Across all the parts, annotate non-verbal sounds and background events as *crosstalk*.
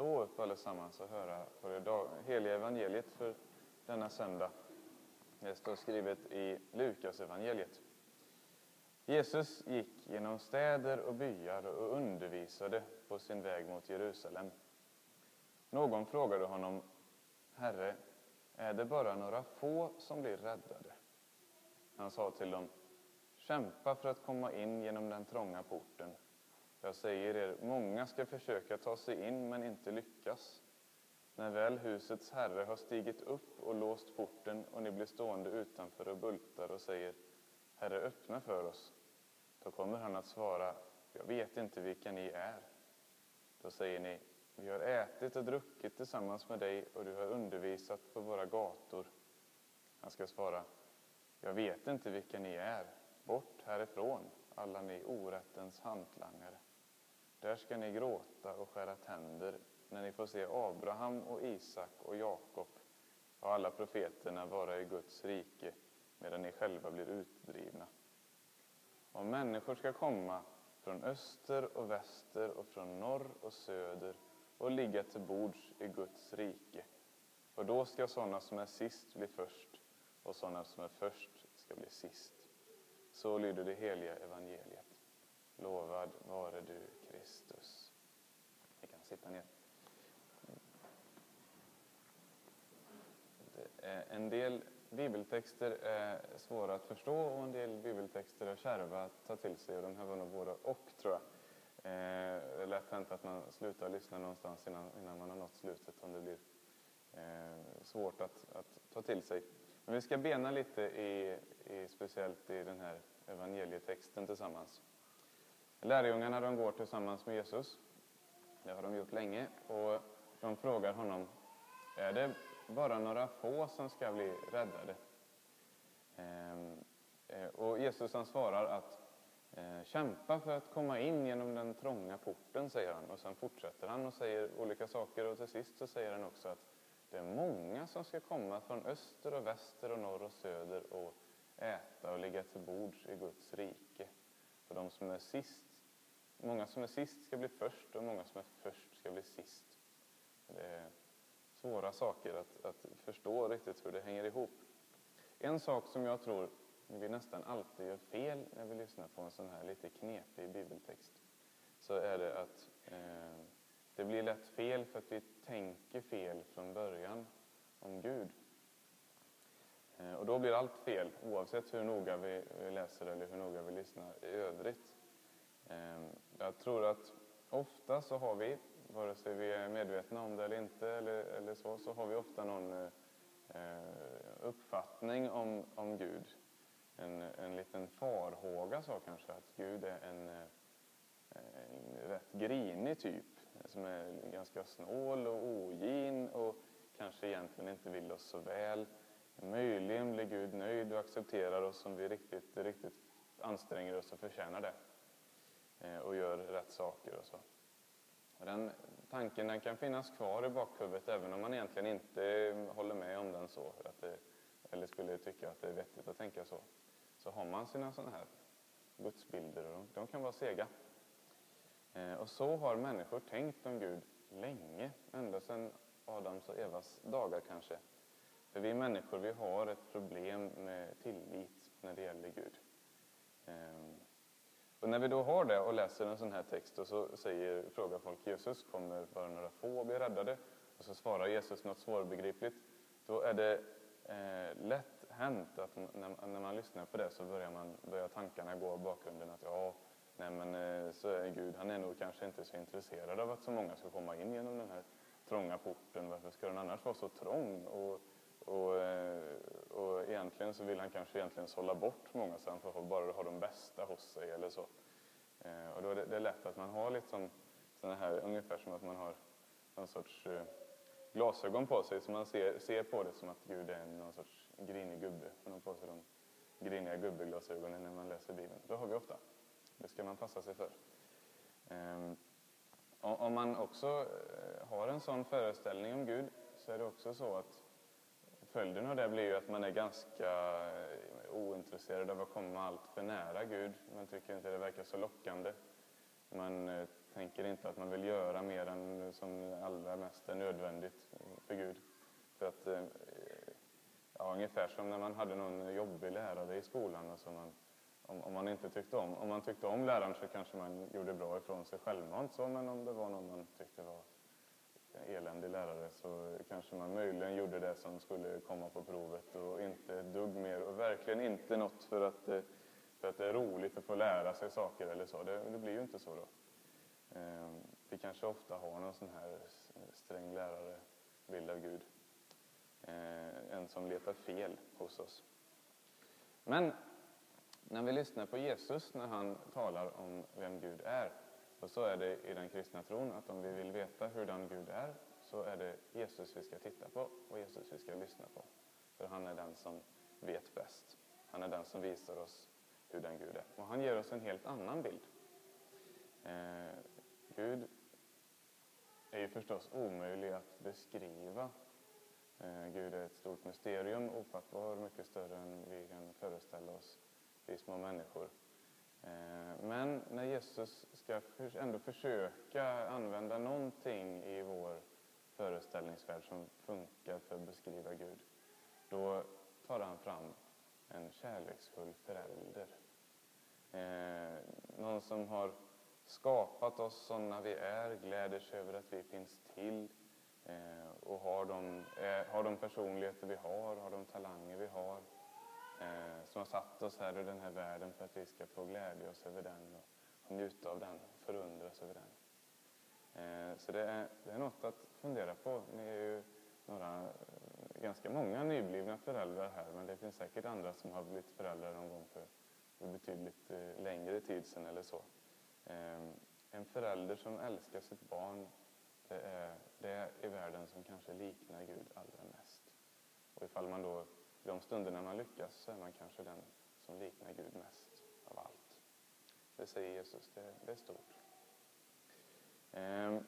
stå upp allesammans och höra på det dag- heliga evangeliet för denna söndag. Det står skrivet i Lukas evangeliet. Jesus gick genom städer och byar och undervisade på sin väg mot Jerusalem. Någon frågade honom, Herre, är det bara några få som blir räddade? Han sa till dem, kämpa för att komma in genom den trånga porten. Jag säger er, många ska försöka ta sig in men inte lyckas. När väl husets herre har stigit upp och låst porten och ni blir stående utanför och bultar och säger, Herre, öppna för oss. Då kommer han att svara, jag vet inte vilka ni är. Då säger ni, vi har ätit och druckit tillsammans med dig och du har undervisat på våra gator. Han ska svara, jag vet inte vilka ni är. Bort härifrån, alla ni orättens hantlangare. Där ska ni gråta och skära tänder när ni får se Abraham och Isak och Jakob och alla profeterna vara i Guds rike medan ni själva blir utdrivna. Om människor ska komma från öster och väster och från norr och söder och ligga till bords i Guds rike. Och då ska sådana som är sist bli först och sådana som är först ska bli sist. Så lyder det heliga evangeliet. Lovad vare du, Kristus. Vi kan sitta ner. En del bibeltexter är svåra att förstå och en del bibeltexter är kärva att ta till sig. Och de här var nog både och, tror jag. Eh, det är lätt hänt att man slutar lyssna någonstans innan, innan man har nått slutet om det blir eh, svårt att, att ta till sig. Men vi ska bena lite, i, i, speciellt i den här evangelietexten tillsammans. Lärjungarna de går tillsammans med Jesus. Det har de gjort länge. Och de frågar honom, är det bara några få som ska bli räddade? Ehm, eh, och Jesus han svarar att eh, kämpa för att komma in genom den trånga porten, säger han. Och sen fortsätter han och säger olika saker och till sist så säger han också att det är många som ska komma från öster och väster och norr och söder och äta och ligga till bords i Guds rike. För de som är sist, många som är sist ska bli först och många som är först ska bli sist. Det är svåra saker att, att förstå riktigt hur det hänger ihop. En sak som jag tror vi nästan alltid gör fel när vi lyssnar på en sån här lite knepig bibeltext så är det att eh, det blir lätt fel för att vi tänker fel från början om Gud. Eh, och då blir allt fel oavsett hur noga vi, läser eller hur noga vi lyssnar i övrigt. Eh, jag tror att ofta så har vi, vare sig vi är medvetna om det eller inte, eller, eller så, så har vi ofta någon eh, uppfattning om, om Gud. En, en liten farhåga så kanske, att Gud är en, eh, en rätt grinig typ som är ganska snål och ogin och kanske egentligen inte vill oss så väl. Möjligen blir Gud nöjd och accepterar oss om vi riktigt, riktigt anstränger oss och förtjänar det Eh, och gör rätt saker och så. Och den tanken den kan finnas kvar i bakhuvudet även om man egentligen inte håller med om den så, att det, eller skulle tycka att det är vettigt att tänka så. Så har man sina sådana här gudsbilder och de, de kan vara sega. Eh, och så har människor tänkt om Gud länge, ända sedan Adams och Evas dagar kanske. För vi människor vi har ett problem med tillit när det gäller Gud. Ehm, och när vi då har det och läser en sån här text och så säger, frågar folk Jesus, kommer bara några få bli räddade? Och så svarar Jesus något svårbegripligt. Då är det eh, lätt hänt att när, när, man lyssnar på det så börjar, man, börjar tankarna gå i bakgrunden att ja, nej men eh, så är Gud, han är nog kanske inte så intresserad av att så många ska komma in genom den här trånga porten. Varför ska den annars vara så trång? Och, och, eh, och egentligen så vill han kanske egentligen sålla bort många så han får bara ha de bästa hos sig eller så. Eh, och då är det, det är lätt att man har liksom sådana här, ungefär som att man har någon sorts eh, glasögon på sig så man ser, ser på det som att Gud är någon sorts grinig gubbe. Man har på sig de griniga gubbeglasögonen när man läser Bibeln. Det har vi ofta. Det ska man passa sig för. Ehm, om man också har en sån föreställning om Gud så är det också så att följden av det blir ju att man är ganska eh, ointresserad av att komma allt för nära Gud. Man tycker inte det verkar så lockande. Man eh, tänker inte att man vill göra mer än som allra mest är nödvändigt för Gud. För att, eh, ja, ungefär som när man hade någon jobbig lärare i skolan Alltså man, om, om, man inte tyckte om. Om man tyckte om läraren så kanske man gjorde bra ifrån sig självmant så, men om det var någon man tyckte var eländig lärare så kanske man möjligen gjorde det som skulle komma på provet och inte ett dugg mer och verkligen inte något för att, eh, för att det är roligt att få lära sig saker eller så. Det, det blir ju inte så då. Ehm, vi kanske ofta har någon sån här sträng lärare, bild av Gud. Ehm, en som letar fel hos oss. Men när vi lyssnar på Jesus när han talar om vem Gud är, och så är det i den kristna tron att om vi vill veta hurdan Gud är, så är det Jesus vi ska titta på och Jesus vi ska lyssna på. För han är den som vet bäst. Han är den som visar oss hur den Gud är. Och han ger oss en helt annan bild. Eh, Gud är ju förstås omöjlig att beskriva. Eh, Gud är ett stort mysterium, ofattbar, mycket större än vi kan föreställa oss, vi små människor. Eh, men när Jesus ska ändå försöka använda någonting i vår föreställningsvärld som funkar för att beskriva Gud, då tar han fram en kärleksfull förälder. Eh, någon som har skapat oss sådana vi är, gläder sig över att vi finns till eh, och har de, har de personligheter vi har, har de talanger vi har eh, som har satt oss här i den här världen för att vi ska få glädje oss över den och njuta av den, förundras över den. Eh, så det är, det är något att fundera på. Ni är ju några, eh, ganska många nyblivna föräldrar här, men det finns säkert andra som har blivit föräldrar någon gång för betydligt eh, längre tid sedan eller så. Eh, en förälder som älskar sitt barn, det är det i världen som kanske liknar Gud allra mest. Och ifall man då i de stunderna man lyckas så är man kanske den som liknar Gud mest av allt. Det säger Jesus, det, det är stort. Eh,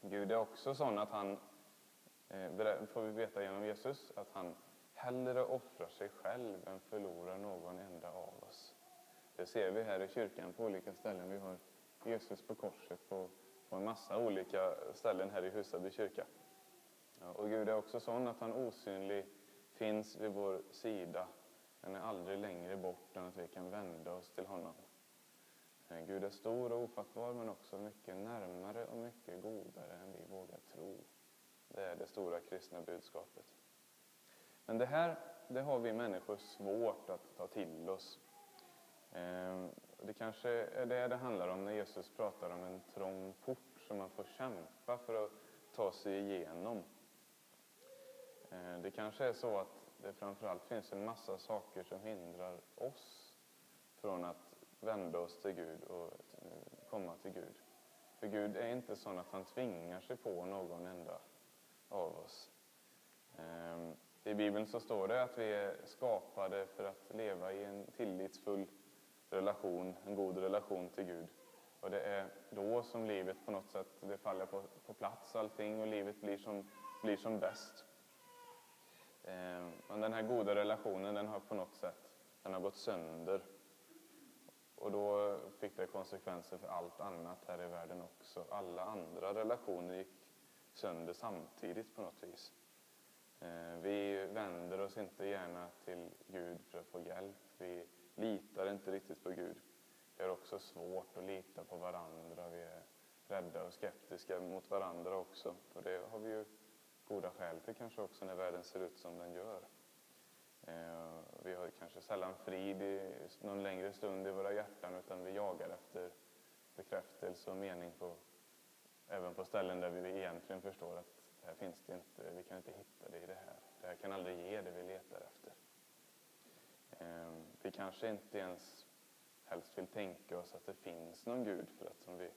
Gud är också sån att han, eh, får vi veta genom Jesus, att han hellre offrar sig själv än förlorar någon enda av oss. Det ser vi här i kyrkan på olika ställen. Vi har Jesus på korset på, på en massa olika ställen här i Husaby kyrka. Ja, och Gud är också sån att han osynlig finns vid vår sida. Den är aldrig längre bort än att vi kan vända oss till honom. Gud är stor och ofattbar men också mycket närmare och mycket godare än vi vågar tro. Det är det stora kristna budskapet. Men det här det har vi människor svårt att ta till oss. Ehm, det kanske är det det handlar om när Jesus pratar om en trång port som man får kämpa för att ta sig igenom. Eh, det kanske är så att det framförallt finns en massa saker som hindrar oss från att vända oss till Gud och eh, komma till Gud. För Gud är inte sån att han tvingar sig på någon enda av oss. Ehm, I Bibeln så står det att vi är skapade för att leva i en tillitsfull relation, en god relation till Gud. Och det är då som livet på något sätt det faller på, på plats allting och livet blir som, blir som bäst. Eh, Men den här goda relationen den har på något sätt den har gått sönder. Och då fick det konsekvenser för allt annat här i världen också. Alla andra relationer gick sönder samtidigt på något vis. Eh, vi vänder oss inte gärna till Gud för att få hjälp. Vi litar inte riktigt på Gud. Vi har också svårt att lita på varandra. Vi är rädda och skeptiska mot varandra också. Och det har vi ju goda skäl till kanske också när världen ser ut som den gör. Eh, vi har kanske sällan frid i någon längre stund i våra hjärtan utan vi jagar efter bekräftelse och mening på, även på ställen där vi egentligen förstår att det här finns det inte, vi kan inte hitta det i det här. Det här kan aldrig ge det vi letar efter. Eh, vi kanske inte ens helst vill tänka oss att det finns någon Gud för att om, vi,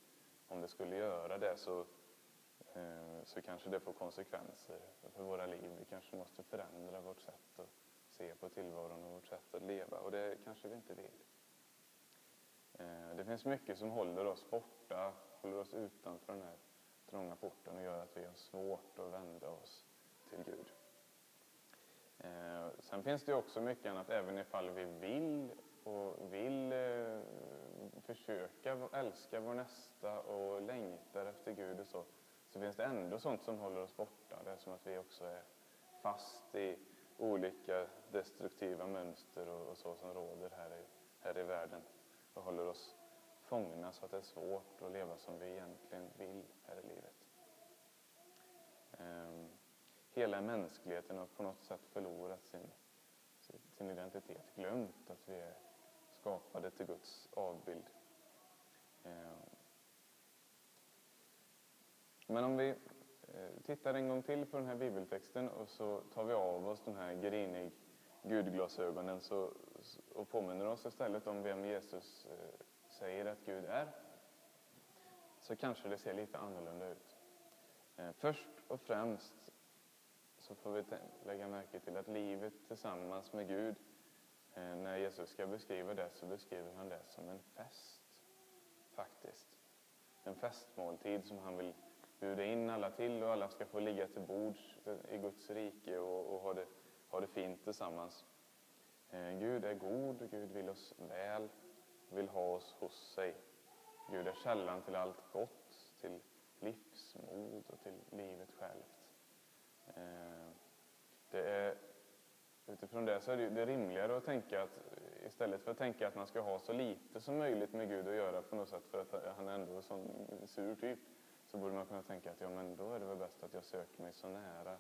om det skulle göra det så Eh, så kanske det får konsekvenser för våra liv. Vi kanske måste förändra vårt sätt att se på tillvaron och vårt sätt att leva och det kanske vi inte vill. Eh, det finns mycket som håller oss borta, håller oss utanför den här trånga porten och gör att vi har svårt att vända oss till Gud. Eh, sen finns det också mycket annat, även ifall vi vill och vill försöka älska vår nästa och längtar efter Gud och så, så finns det ändå sånt som håller oss borta. Det är som att vi också är fast i olika destruktiva mönster och, och så som råder här i, här i världen och håller oss fångna så att det är svårt att leva som vi egentligen vill här i livet. Ehm, hela mänskligheten har på något sätt förlorat sin, sin identitet, glömt att vi är skapade till Guds avbild. Ehm, men om vi eh, tittar en gång till på den här bibeltexten och så tar vi av oss de här grinig gudglasögonen så, och påminner oss istället om vem Jesus eh, säger att Gud är, så kanske det ser lite annorlunda ut. Eh, först och främst så får vi lägga märke till att livet tillsammans med Gud, när Jesus ska beskriva det så beskriver han det som en fest, faktiskt. En festmåltid som han vill bjuda in alla till och alla ska få ligga till bords i Guds rike och, och ha, det, ha det fint tillsammans. Eh, Gud är god Gud vill oss väl, vill ha oss hos sig. Gud är källan till allt gott, till livsmod och till livet självt. Eh, det är, utifrån det så är det, det rimligare att tänka att istället för att tänka att man ska ha så lite som möjligt med Gud att göra på något sätt för att han är ändå en sån sur typ, så borde man kunna tänka att ja, men då är det väl bäst att jag söker mig så nära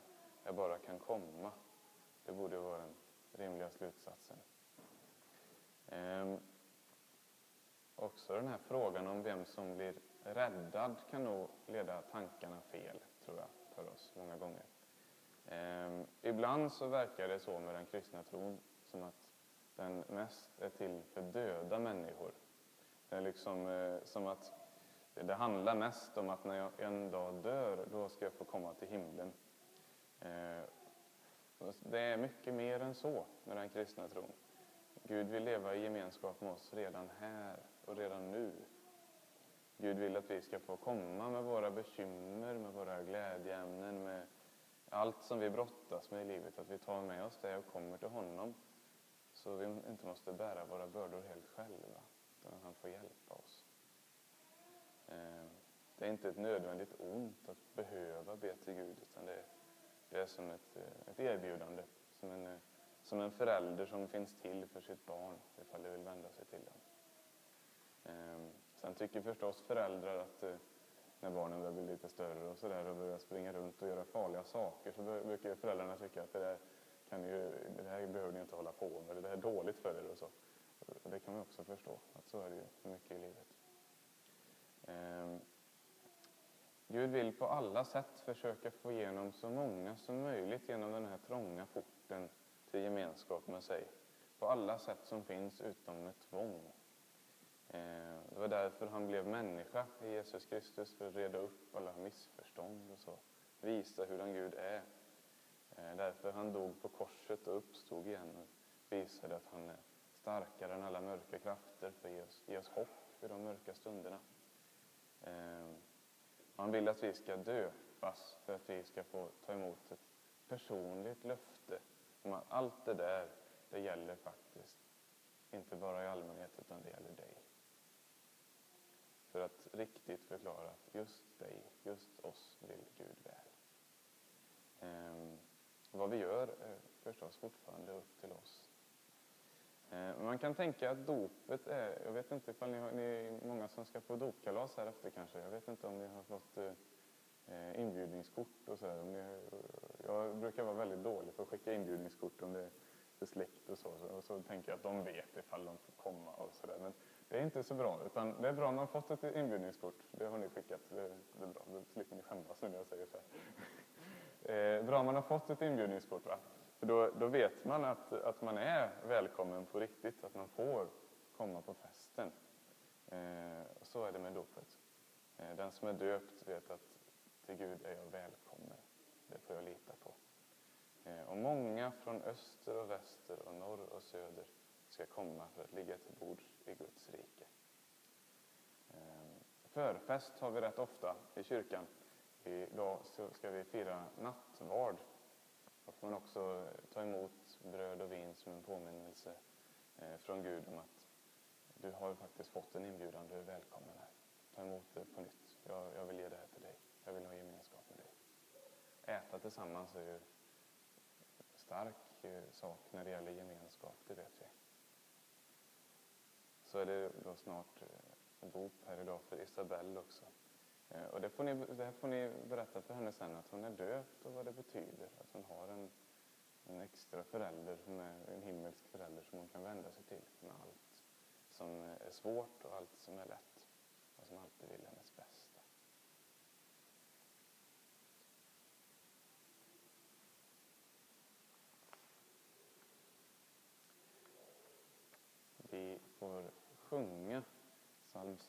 jag bara kan komma. Det borde vara den rimliga slutsatsen. Ehm, också den här frågan om vem som blir räddad kan nog leda tankarna fel, tror jag, för oss många gånger. Ehm, ibland så verkar det så med den kristna tron som att den mest är till för döda människor. Det är liksom eh, som att det handlar mest om att när jag en dag dör, då ska jag få komma till himlen. Eh, det är mycket mer än så med den kristna tron. Gud vill leva i gemenskap med oss redan här och redan nu. Gud vill att vi ska få komma med våra bekymmer, med våra glädjeämnen, med allt som vi brottas med i livet, att vi tar med oss det och kommer till honom. Så vi inte måste bära våra bördor helt själva, utan han får hjälpa oss. Eh, det är inte ett nödvändigt ont att behöva be till Gud, utan det är, det är som ett, eh, ett erbjudande, som en, eh, som en förälder som finns till för sitt barn, ifall det vill vända sig till dem. Ehm, sen tycker förstås föräldrar att när barnen börjar bli lite större och sådär och börjar springa runt och göra farliga saker så brukar föräldrarna tycka att det där, kan ju, det här behöver ni inte hålla på med, det här är dåligt för er och så. Det kan man också förstå, att så är det ju mycket i livet. Eh, Gud vill på alla sätt försöka få igenom så många som möjligt genom den här trånga porten till gemenskap med sig. På alla sätt som finns utom med tvång. Eh, det var därför han blev människa i Jesus Kristus, för att reda upp alla missförstånd och så. Visa hurdan Gud är. Eh, därför han dog på korset och uppstod igen och visade att han är starkare än alla mörka krafter för att ge oss, ge oss hopp i de mörka stunderna. Eh, Han vill att vi ska döpas för att vi ska få ta emot ett personligt löfte om att allt det där, det gäller faktiskt inte bara i allmänhet utan det gäller dig för att riktigt förklara att just dig, just oss vill Gud väl. Ehm, vad vi gör är förstås fortfarande upp till oss. Eh, man kan tänka att dopet är, jag vet inte ifall ni, har, ni är många som ska på dopkalas här efter kanske, jag vet inte om ni har fått eh, eh inbjudningskort och sådär. Jag brukar vara väldigt dålig på att skicka inbjudningskort om det är för släkt och så, och så tänker jag att de vet ifall de får komma och sådär. Men Det är inte så bra, utan det är bra om man fått ett inbjudningskort. Det har ni skickat, det, det är bra. Då slipper ni skämmas nu när jag säger så här. *laughs* Eh, bra om man har fått ett inbjudningskort, va? För då, då vet man att, att man är välkommen på riktigt, att man får komma på festen. Eh, så är det med dopet. Eh, den som är döpt vet att till Gud är jag välkommen. Det får jag lita på. Eh, och många från öster och väster och norr och söder ska komma för att ligga till bords i Guds rike. Eh, Förfest har vi rätt ofta i kyrkan. Idag så ska vi fira nattvard. Då får man också ta emot bröd och vin som en påminnelse eh, från Gud om att du har faktiskt fått en inbjudan, du är välkommen här. Ta emot det på nytt. Jag, jag vill ge det här till dig. Jag vill ha gemenskap med dig. Äta tillsammans är ju stark eh, sak när det gäller gemenskap, det vet vi. Så är det då snart eh, dop här idag för Isabelle också. Eh, och det, får ni, det här får ni berätta för henne sen, att hon är döpt och vad det betyder. Att hon har en, en extra förälder, som är en himmelsk förälder som hon kan vända sig till med allt som är svårt och allt som är lätt och som alltid vill hennes bästa. Vi får sjunga psalm 6